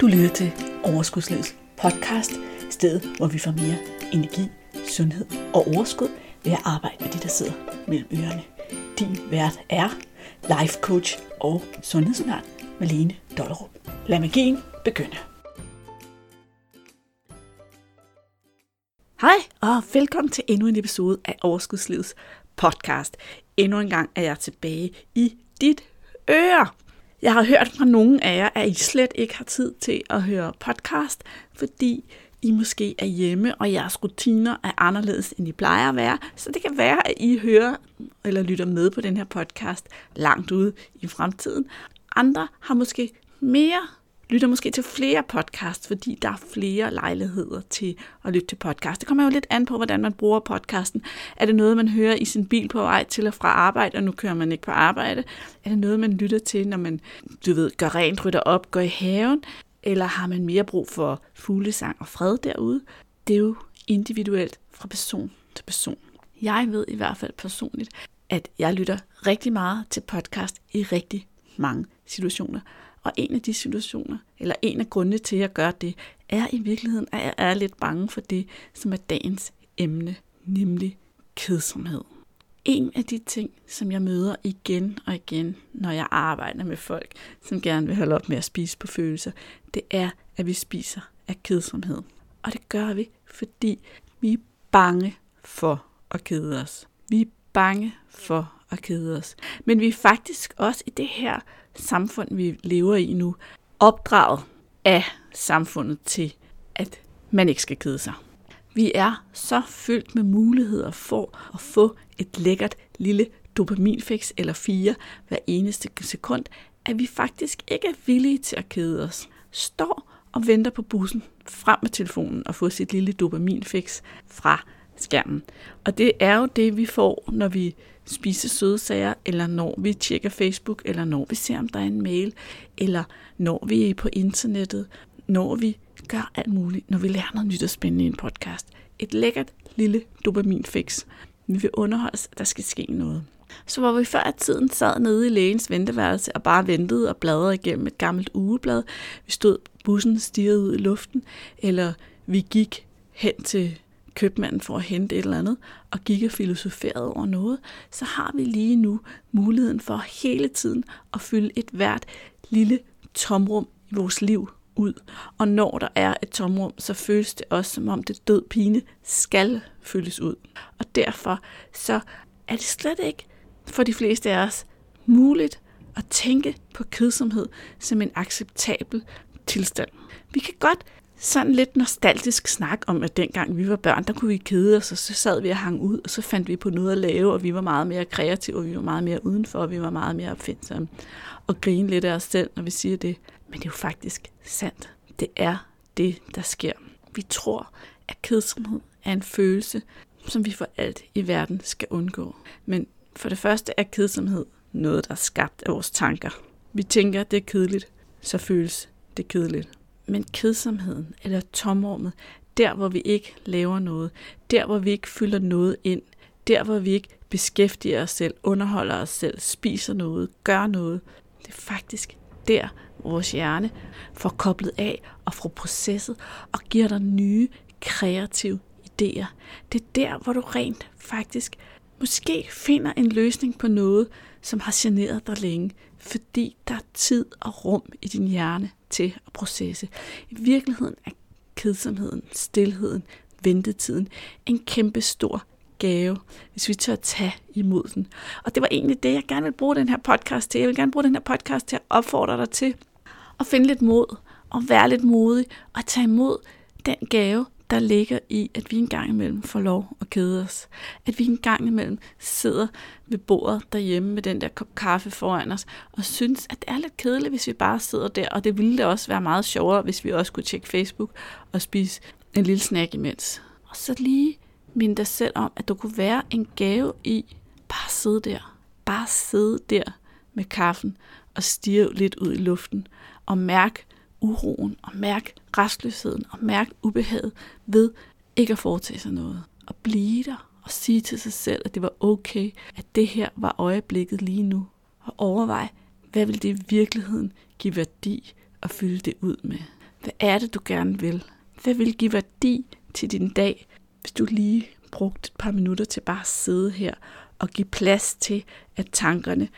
Du lytter til Overskudslivets podcast, stedet hvor vi får mere energi, sundhed og overskud ved at arbejde med de, der sidder mellem ørerne. Din vært er life coach og sundhedsundern Malene Dollerup. Lad magien begynde. Hej og velkommen til endnu en episode af Overskudslivets podcast. Endnu en gang er jeg tilbage i dit øre. Jeg har hørt fra nogle af jer, at I slet ikke har tid til at høre podcast, fordi I måske er hjemme, og jeres rutiner er anderledes, end I plejer at være. Så det kan være, at I hører eller lytter med på den her podcast langt ude i fremtiden. Andre har måske mere lytter måske til flere podcasts, fordi der er flere lejligheder til at lytte til podcast. Det kommer jo lidt an på, hvordan man bruger podcasten. Er det noget, man hører i sin bil på vej til og fra arbejde, og nu kører man ikke på arbejde? Er det noget, man lytter til, når man, du ved, gør rent, rytter op, går i haven? Eller har man mere brug for fuglesang og fred derude? Det er jo individuelt fra person til person. Jeg ved i hvert fald personligt, at jeg lytter rigtig meget til podcast i rigtig mange situationer. Og en af de situationer, eller en af grundene til, at jeg gør det, er i virkeligheden, at jeg er lidt bange for det, som er dagens emne, nemlig kedsomhed. En af de ting, som jeg møder igen og igen, når jeg arbejder med folk, som gerne vil holde op med at spise på følelser, det er, at vi spiser af kedsomhed. Og det gør vi, fordi vi er bange for at kede os. Vi er bange for og kede os. Men vi er faktisk også i det her samfund, vi lever i nu, opdraget af samfundet til, at man ikke skal kede sig. Vi er så fyldt med muligheder for at få et lækkert lille dopaminfix eller fire hver eneste sekund, at vi faktisk ikke er villige til at kede os. Står og venter på bussen frem med telefonen og få sit lille dopaminfix fra skærmen. Og det er jo det, vi får, når vi spiser søde sager, eller når vi tjekker Facebook, eller når vi ser, om der er en mail, eller når vi er på internettet, når vi gør alt muligt, når vi lærer noget nyt og spændende i en podcast. Et lækkert lille dopaminfix. Vi vil underholdes, at der skal ske noget. Så hvor vi før i tiden sad nede i lægens venteværelse og bare ventede og bladrede igennem et gammelt ugeblad, vi stod bussen stirrede ud i luften, eller vi gik hen til købmanden for at hente et eller andet, og gik og filosoferede over noget, så har vi lige nu muligheden for hele tiden at fylde et hvert lille tomrum i vores liv ud. Og når der er et tomrum, så føles det også som om det død pine skal fyldes ud. Og derfor så er det slet ikke for de fleste af os muligt at tænke på kedsomhed som en acceptabel tilstand. Vi kan godt sådan lidt nostalgisk snak om, at dengang vi var børn, der kunne vi kede os, og så sad vi og hang ud, og så fandt vi på noget at lave, og vi var meget mere kreative, og vi var meget mere udenfor, og vi var meget mere opfindsomme. Og grine lidt af os selv, når vi siger det. Men det er jo faktisk sandt. Det er det, der sker. Vi tror, at kedsomhed er en følelse, som vi for alt i verden skal undgå. Men for det første er kedsomhed noget, der er skabt af vores tanker. Vi tænker, at det er kedeligt, så føles det kedeligt men kedsomheden eller tomrummet, der hvor vi ikke laver noget, der hvor vi ikke fylder noget ind, der hvor vi ikke beskæftiger os selv, underholder os selv, spiser noget, gør noget, det er faktisk der, vores hjerne får koblet af og får processet og giver dig nye kreative idéer. Det er der, hvor du rent faktisk måske finder en løsning på noget, som har generet dig længe, fordi der er tid og rum i din hjerne til at processe. I virkeligheden er kedsomheden, stillheden, ventetiden en kæmpe stor gave, hvis vi tør tage imod den. Og det var egentlig det, jeg gerne vil bruge den her podcast til. Jeg vil gerne bruge den her podcast til at opfordre dig til at finde lidt mod og være lidt modig og tage imod den gave, der ligger i, at vi en gang imellem får lov at kede os. At vi en gang imellem sidder ved bordet derhjemme med den der kop kaffe foran os, og synes, at det er lidt kedeligt, hvis vi bare sidder der, og det ville da også være meget sjovere, hvis vi også kunne tjekke Facebook og spise en lille snack imens. Og så lige minde dig selv om, at du kunne være en gave i bare at sidde der. Bare sidde der med kaffen og stirre lidt ud i luften og mærke, uroen og mærke restløsheden og mærke ubehaget ved ikke at foretage sig noget. Og blive der og sige til sig selv, at det var okay, at det her var øjeblikket lige nu. Og overvej, hvad vil det i virkeligheden give værdi at fylde det ud med. Hvad er det, du gerne vil? Hvad vil give værdi til din dag, hvis du lige brugte et par minutter til bare at sidde her og give plads til, at tankerne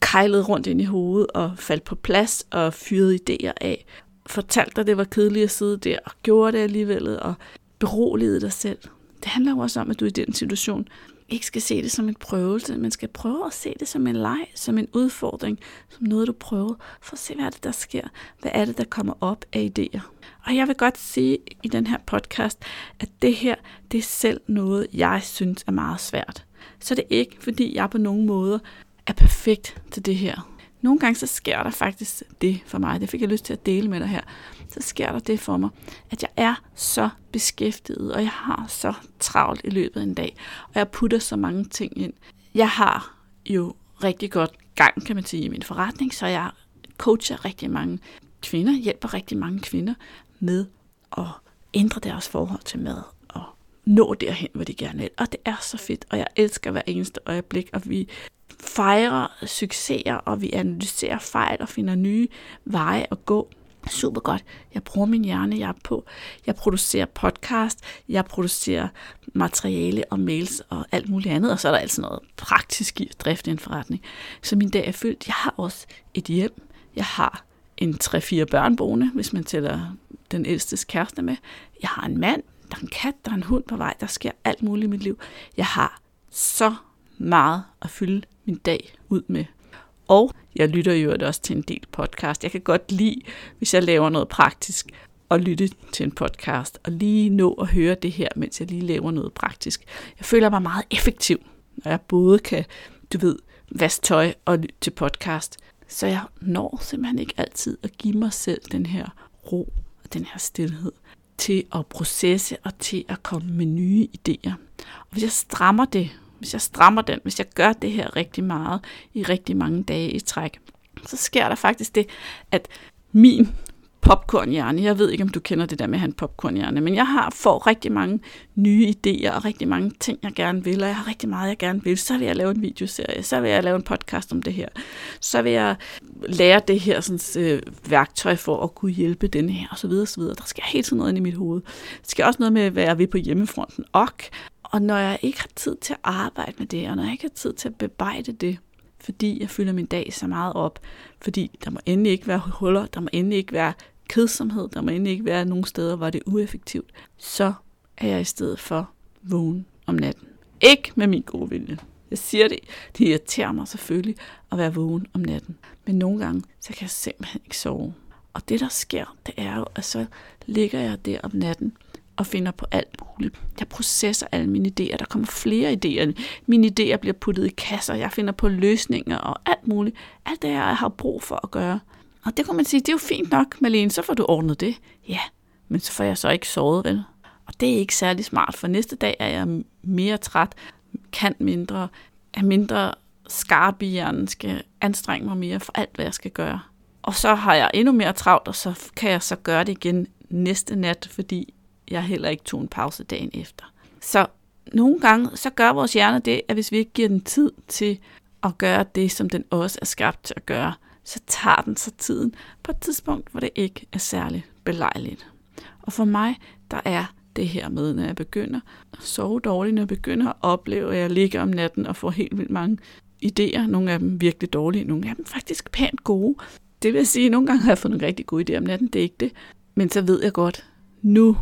kejlede rundt ind i hovedet og faldt på plads og fyrede idéer af. Fortalte dig, det var kedeligt at sidde der og gjorde det alligevel og beroligede dig selv. Det handler jo også om, at du i den situation ikke skal se det som en prøvelse, men skal prøve at se det som en leg, som en udfordring, som noget, du prøver, for at se, hvad er det, der sker. Hvad er det, der kommer op af idéer. Og jeg vil godt sige i den her podcast, at det her, det er selv noget, jeg synes er meget svært. Så det er ikke, fordi jeg på nogen måde er perfekt til det her. Nogle gange så sker der faktisk det for mig, det fik jeg lyst til at dele med dig her, så sker der det for mig, at jeg er så beskæftiget, og jeg har så travlt i løbet af en dag, og jeg putter så mange ting ind. Jeg har jo rigtig godt gang, kan man sige, i min forretning, så jeg coacher rigtig mange kvinder, hjælper rigtig mange kvinder med at ændre deres forhold til mad og nå derhen, hvor de gerne vil. Og det er så fedt, og jeg elsker hver eneste øjeblik, og vi fejrer succeser, og vi analyserer fejl og finder nye veje at gå. Super godt. Jeg bruger min hjerne, jeg er på. Jeg producerer podcast, jeg producerer materiale og mails og alt muligt andet, og så er der altså noget praktisk i at drifte en forretning. Så min dag er fyldt. Jeg har også et hjem. Jeg har en 3-4 børn boende, hvis man tæller den ældste kæreste med. Jeg har en mand, der er en kat, der er en hund på vej, der sker alt muligt i mit liv. Jeg har så meget at fylde min dag ud med. Og jeg lytter jo også til en del podcast. Jeg kan godt lide, hvis jeg laver noget praktisk, at lytte til en podcast, og lige nå at høre det her, mens jeg lige laver noget praktisk. Jeg føler mig meget effektiv, når jeg både kan, du ved, vaske tøj og lytte til podcast. Så jeg når simpelthen ikke altid at give mig selv den her ro og den her stillhed til at processe og til at komme med nye idéer. Og hvis jeg strammer det, hvis jeg strammer den, hvis jeg gør det her rigtig meget i rigtig mange dage i træk, så sker der faktisk det, at min popcornhjerne, jeg ved ikke, om du kender det der med at have en popcornhjerne, men jeg har får rigtig mange nye idéer og rigtig mange ting, jeg gerne vil, og jeg har rigtig meget, jeg gerne vil. Så vil jeg lave en videoserie, så vil jeg lave en podcast om det her, så vil jeg lære det her sådan, øh, værktøj for at kunne hjælpe den her, og så videre, og så videre. Der sker helt tiden noget ind i mit hoved. Der sker også noget med, hvad jeg vil på hjemmefronten, og og når jeg ikke har tid til at arbejde med det, og når jeg ikke har tid til at bebejde det, fordi jeg fylder min dag så meget op, fordi der må endelig ikke være huller, der må endelig ikke være kedsomhed, der må endelig ikke være nogen steder, hvor det er ueffektivt, så er jeg i stedet for vågen om natten. Ikke med min gode vilje. Jeg siger det, det irriterer mig selvfølgelig at være vågen om natten. Men nogle gange, så kan jeg simpelthen ikke sove. Og det der sker, det er jo, at så ligger jeg der om natten og finder på alt muligt. Jeg processer alle mine idéer. Der kommer flere idéer. Mine idéer bliver puttet i kasser. Jeg finder på løsninger og alt muligt. Alt det, jeg har brug for at gøre. Og det kan man sige, det er jo fint nok, Malene, så får du ordnet det. Ja, men så får jeg så ikke sovet, vel? Og det er ikke særlig smart, for næste dag er jeg mere træt, kan mindre, er mindre skarp i hjernen, skal anstrenge mig mere for alt, hvad jeg skal gøre. Og så har jeg endnu mere travlt, og så kan jeg så gøre det igen næste nat, fordi jeg heller ikke tog en pause dagen efter. Så nogle gange, så gør vores hjerne det, at hvis vi ikke giver den tid til at gøre det, som den også er skabt til at gøre, så tager den sig tiden på et tidspunkt, hvor det ikke er særlig belejligt. Og for mig, der er det her med, når jeg begynder at sove dårligt, når jeg begynder at opleve, at jeg ligger om natten og får helt vildt mange idéer. Nogle af dem virkelig dårlige, nogle af dem faktisk pænt gode. Det vil sige, at nogle gange har jeg fået nogle rigtig gode idéer om natten, det er ikke det. Men så ved jeg godt, nu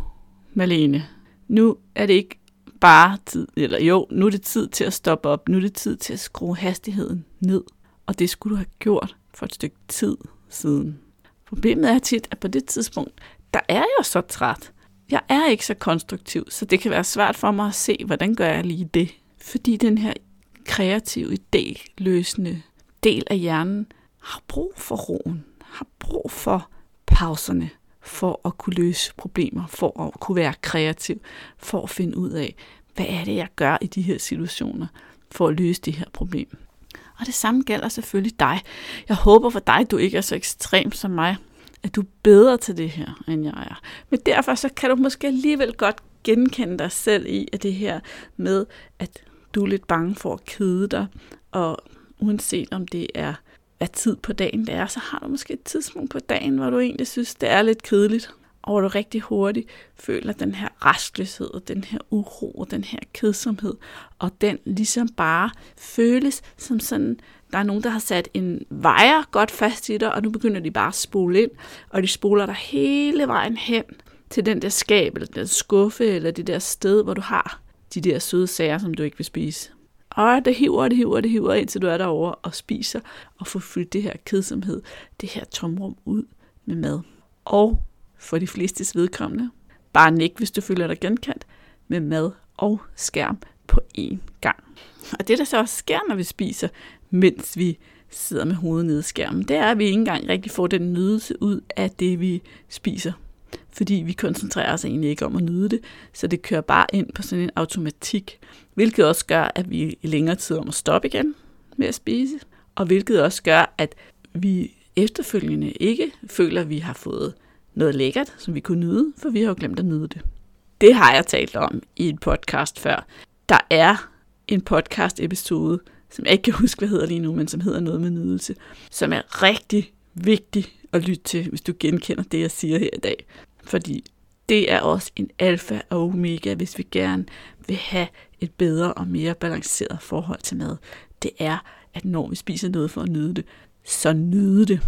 Malene, nu er det ikke bare tid, eller jo, nu er det tid til at stoppe op, nu er det tid til at skrue hastigheden ned. Og det skulle du have gjort for et stykke tid siden. Problemet er tit, at på det tidspunkt, der er jeg så træt. Jeg er ikke så konstruktiv, så det kan være svært for mig at se, hvordan gør jeg lige det. Fordi den her kreative, idéløsende del af hjernen har brug for roen, har brug for pauserne, for at kunne løse problemer, for at kunne være kreativ, for at finde ud af, hvad er det, jeg gør i de her situationer, for at løse det her problem. Og det samme gælder selvfølgelig dig. Jeg håber for dig, du ikke er så ekstrem som mig, at du er bedre til det her, end jeg er. Men derfor så kan du måske alligevel godt genkende dig selv i, at det her med, at du er lidt bange for at kede dig, og uanset om det er hvad tid på dagen det er, så har du måske et tidspunkt på dagen, hvor du egentlig synes, det er lidt kedeligt. og hvor du rigtig hurtigt føler den her restløshed, og den her uro, og den her kedsomhed, og den ligesom bare føles som sådan, der er nogen, der har sat en vejer godt fast i dig, og nu begynder de bare at spole ind, og de spoler dig hele vejen hen til den der skab, eller den der skuffe, eller det der sted, hvor du har de der søde sager, som du ikke vil spise. Og det hiver, det hiver, det hiver, indtil du er derovre og spiser, og får fyldt det her kedsomhed, det her tomrum ud med mad. Og for de flestes vedkommende, bare nik, hvis du føler dig genkendt, med mad og skærm på én gang. Og det, der så også sker, når vi spiser, mens vi sidder med hovedet nede i skærmen, det er, at vi ikke engang rigtig får den nydelse ud af det, vi spiser. Fordi vi koncentrerer os egentlig ikke om at nyde det, så det kører bare ind på sådan en automatik, hvilket også gør, at vi i længere tid om at stoppe igen med at spise, og hvilket også gør, at vi efterfølgende ikke føler, at vi har fået noget lækkert, som vi kunne nyde, for vi har jo glemt at nyde det. Det har jeg talt om i en podcast før. Der er en podcast episode, som jeg ikke kan huske, hvad hedder lige nu, men som hedder noget med nydelse, som er rigtig vigtig at lytte til, hvis du genkender det, jeg siger her i dag. Fordi det er også en alfa og omega, hvis vi gerne vil have et bedre og mere balanceret forhold til mad. Det er, at når vi spiser noget for at nyde det, så nyde det.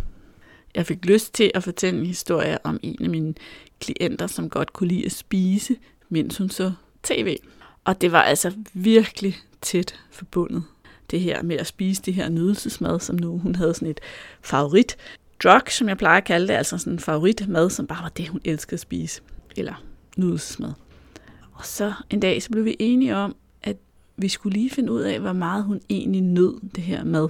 Jeg fik lyst til at fortælle en historie om en af mine klienter, som godt kunne lide at spise, mens hun så tv. Og det var altså virkelig tæt forbundet. Det her med at spise det her nydelsesmad, som nu hun havde sådan et favorit drug, som jeg plejer at kalde det, altså sådan en favoritmad, som bare var det, hun elskede at spise. Eller nydelsesmad. Og så en dag, så blev vi enige om, at vi skulle lige finde ud af, hvor meget hun egentlig nød det her mad.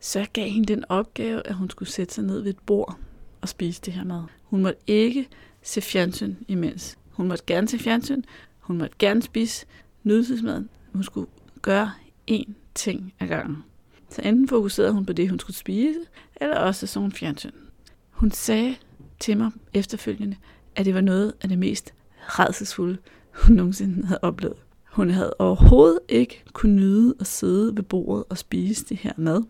Så jeg gav hende den opgave, at hun skulle sætte sig ned ved et bord og spise det her mad. Hun måtte ikke se fjernsyn imens. Hun måtte gerne se fjernsyn. Hun måtte gerne spise nydelsesmaden. Hun skulle gøre én ting ad gangen. Så enten fokuserede hun på det, hun skulle spise, eller også så hun fjernsyn. Hun sagde til mig efterfølgende, at det var noget af det mest redselsfulde, hun nogensinde havde oplevet. Hun havde overhovedet ikke kunne nyde at sidde ved bordet og spise det her mad.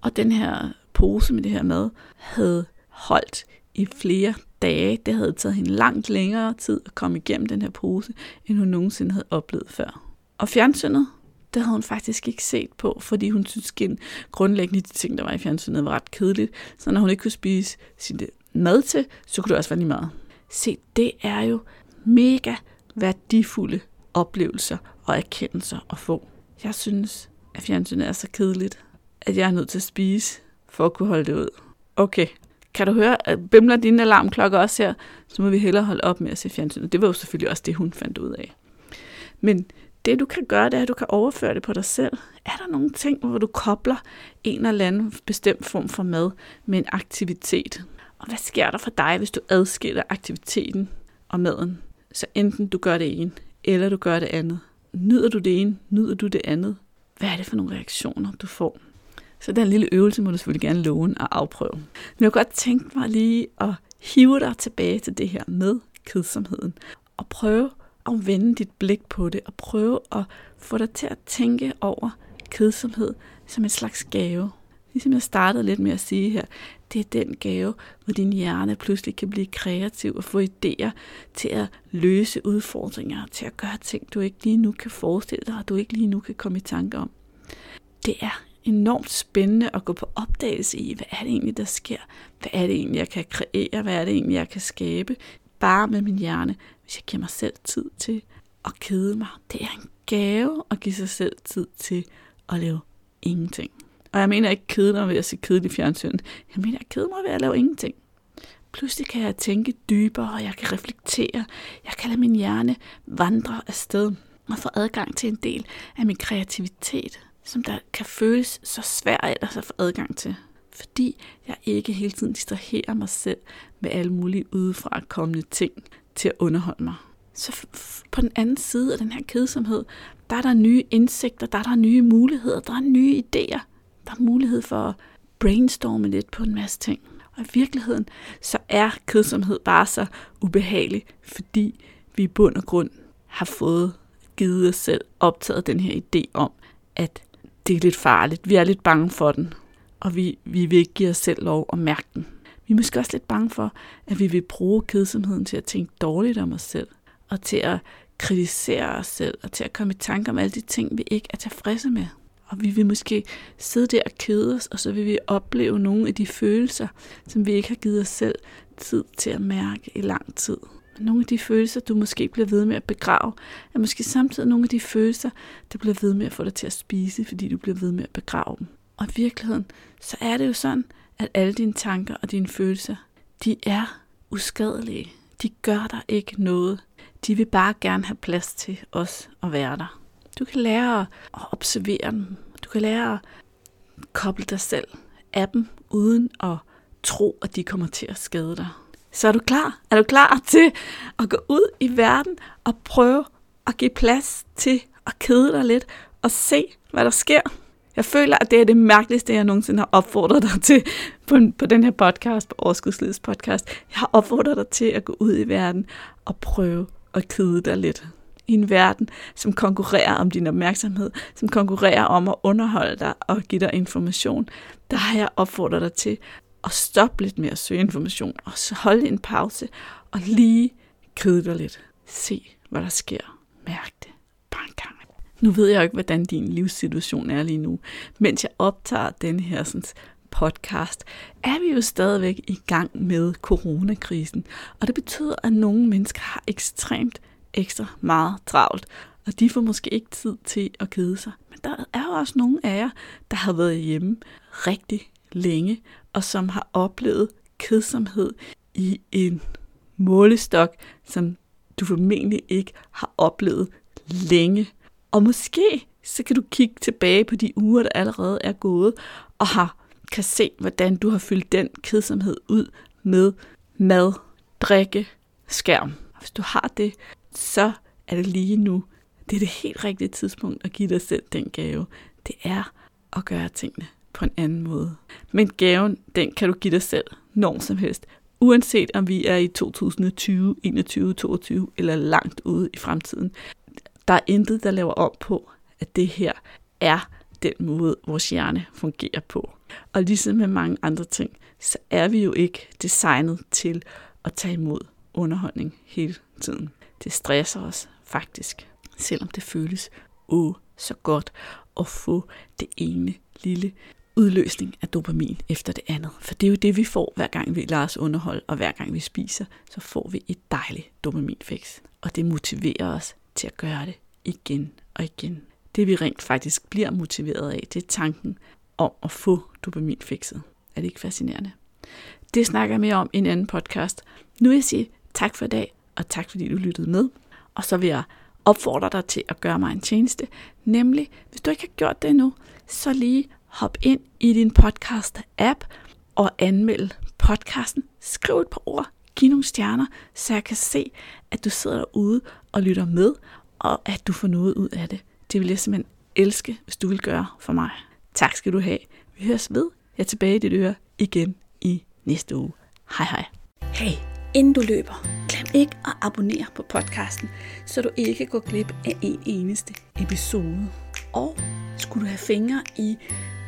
Og den her pose med det her mad havde holdt i flere dage. Det havde taget hende langt længere tid at komme igennem den her pose, end hun nogensinde havde oplevet før. Og fjernsynet, det havde hun faktisk ikke set på, fordi hun synes at grundlæggende de ting, der var i fjernsynet, var ret kedeligt. Så når hun ikke kunne spise sin øh, mad til, så kunne det også være lige meget. Se, det er jo mega værdifulde oplevelser og erkendelser at få. Jeg synes, at fjernsynet er så kedeligt, at jeg er nødt til at spise for at kunne holde det ud. Okay, kan du høre, bimler dine alarmklokker også her, så må vi hellere holde op med at se fjernsynet. Det var jo selvfølgelig også det, hun fandt ud af. Men det du kan gøre, det er, at du kan overføre det på dig selv. Er der nogle ting, hvor du kobler en eller anden bestemt form for mad med en aktivitet? Og hvad sker der for dig, hvis du adskiller aktiviteten og maden? Så enten du gør det ene, eller du gør det andet. Nyder du det ene, nyder du det andet? Hvad er det for nogle reaktioner, du får? Så den lille øvelse må du selvfølgelig gerne låne og afprøve. Men jeg kunne godt tænke mig lige at hive dig tilbage til det her med kedsomheden. Og prøve at vende dit blik på det, og prøve at få dig til at tænke over kedsomhed som en slags gave. Ligesom jeg startede lidt med at sige her, det er den gave, hvor din hjerne pludselig kan blive kreativ og få idéer til at løse udfordringer, til at gøre ting, du ikke lige nu kan forestille dig, og du ikke lige nu kan komme i tanke om. Det er enormt spændende at gå på opdagelse i, hvad er det egentlig, der sker? Hvad er det egentlig, jeg kan kreere? Hvad er det egentlig, jeg kan skabe? Bare med min hjerne, hvis jeg giver mig selv tid til at kede mig. Det er en gave at give sig selv tid til at lave ingenting. Og jeg mener ikke kede mig ved at se kedelig fjernsyn. Jeg mener at kede mig ved at lave ingenting. Pludselig kan jeg tænke dybere, og jeg kan reflektere. Jeg kan lade min hjerne vandre afsted og få adgang til en del af min kreativitet, som der kan føles så svært ellers at få adgang til. Fordi jeg ikke hele tiden distraherer mig selv med alle mulige udefra kommende ting til at underholde mig. Så på den anden side af den her kedsomhed, der er der nye indsigter, der er der nye muligheder, der er nye idéer. Der er mulighed for at brainstorme lidt på en masse ting. Og i virkeligheden, så er kedsomhed bare så ubehagelig, fordi vi i bund og grund har fået givet os selv optaget den her idé om, at det er lidt farligt. Vi er lidt bange for den, og vi, vi vil ikke give os selv lov at mærke den. Vi er måske også lidt bange for, at vi vil bruge kedsomheden til at tænke dårligt om os selv, og til at kritisere os selv, og til at komme i tanke om alle de ting, vi ikke er tilfredse med. Og vi vil måske sidde der og kede os, og så vil vi opleve nogle af de følelser, som vi ikke har givet os selv tid til at mærke i lang tid. Men nogle af de følelser, du måske bliver ved med at begrave, er måske samtidig nogle af de følelser, der bliver ved med at få dig til at spise, fordi du bliver ved med at begrave dem. Og i virkeligheden, så er det jo sådan, at alle dine tanker og dine følelser, de er uskadelige. De gør dig ikke noget. De vil bare gerne have plads til os at være der. Du kan lære at observere dem. Du kan lære at koble dig selv af dem, uden at tro, at de kommer til at skade dig. Så er du klar? Er du klar til at gå ud i verden og prøve at give plads til at kede dig lidt og se, hvad der sker? Jeg føler, at det er det mærkeligste, jeg nogensinde har opfordret dig til på, på den her podcast, på Overskudslivets podcast. Jeg har opfordret dig til at gå ud i verden og prøve at kede dig lidt. I en verden, som konkurrerer om din opmærksomhed, som konkurrerer om at underholde dig og give dig information, der har jeg opfordret dig til at stoppe lidt med at søge information, og så holde en pause og lige kede dig lidt. Se, hvad der sker. Mærk det. Nu ved jeg jo ikke, hvordan din livssituation er lige nu. Mens jeg optager den her sådan, podcast, er vi jo stadigvæk i gang med coronakrisen. Og det betyder, at nogle mennesker har ekstremt ekstra meget travlt, og de får måske ikke tid til at kede sig. Men der er jo også nogle af jer, der har været hjemme rigtig længe, og som har oplevet kedsomhed i en målestok, som du formentlig ikke har oplevet længe. Og måske så kan du kigge tilbage på de uger, der allerede er gået, og har, kan se, hvordan du har fyldt den kedsomhed ud med mad, drikke, skærm. Hvis du har det, så er det lige nu. Det er det helt rigtige tidspunkt at give dig selv den gave. Det er at gøre tingene på en anden måde. Men gaven, den kan du give dig selv når som helst. Uanset om vi er i 2020, 21, 22 eller langt ude i fremtiden. Der er intet, der laver om på, at det her er den måde, vores hjerne fungerer på. Og ligesom med mange andre ting, så er vi jo ikke designet til at tage imod underholdning hele tiden. Det stresser os faktisk, selvom det føles åh så godt at få det ene lille udløsning af dopamin efter det andet. For det er jo det, vi får, hver gang vi lader os underholde, og hver gang vi spiser, så får vi et dejligt dopaminfix. Og det motiverer os til at gøre det igen og igen. Det vi rent faktisk bliver motiveret af, det er tanken om at få dopamin fikset. Er det ikke fascinerende? Det snakker jeg mere om i en anden podcast. Nu vil jeg sige tak for i dag, og tak fordi du lyttede med. Og så vil jeg opfordre dig til at gøre mig en tjeneste, nemlig, hvis du ikke har gjort det endnu, så lige hop ind i din podcast-app og anmeld podcasten. Skriv et par ord, giv nogle stjerner, så jeg kan se, at du sidder derude og lytter med, og at du får noget ud af det. Det vil jeg simpelthen elske, hvis du vil gøre for mig. Tak skal du have. Vi høres ved. Jeg er tilbage i dit øre igen i næste uge. Hej hej. Hey, inden du løber, glem ikke at abonnere på podcasten, så du ikke går glip af en eneste episode. Og skulle du have fingre i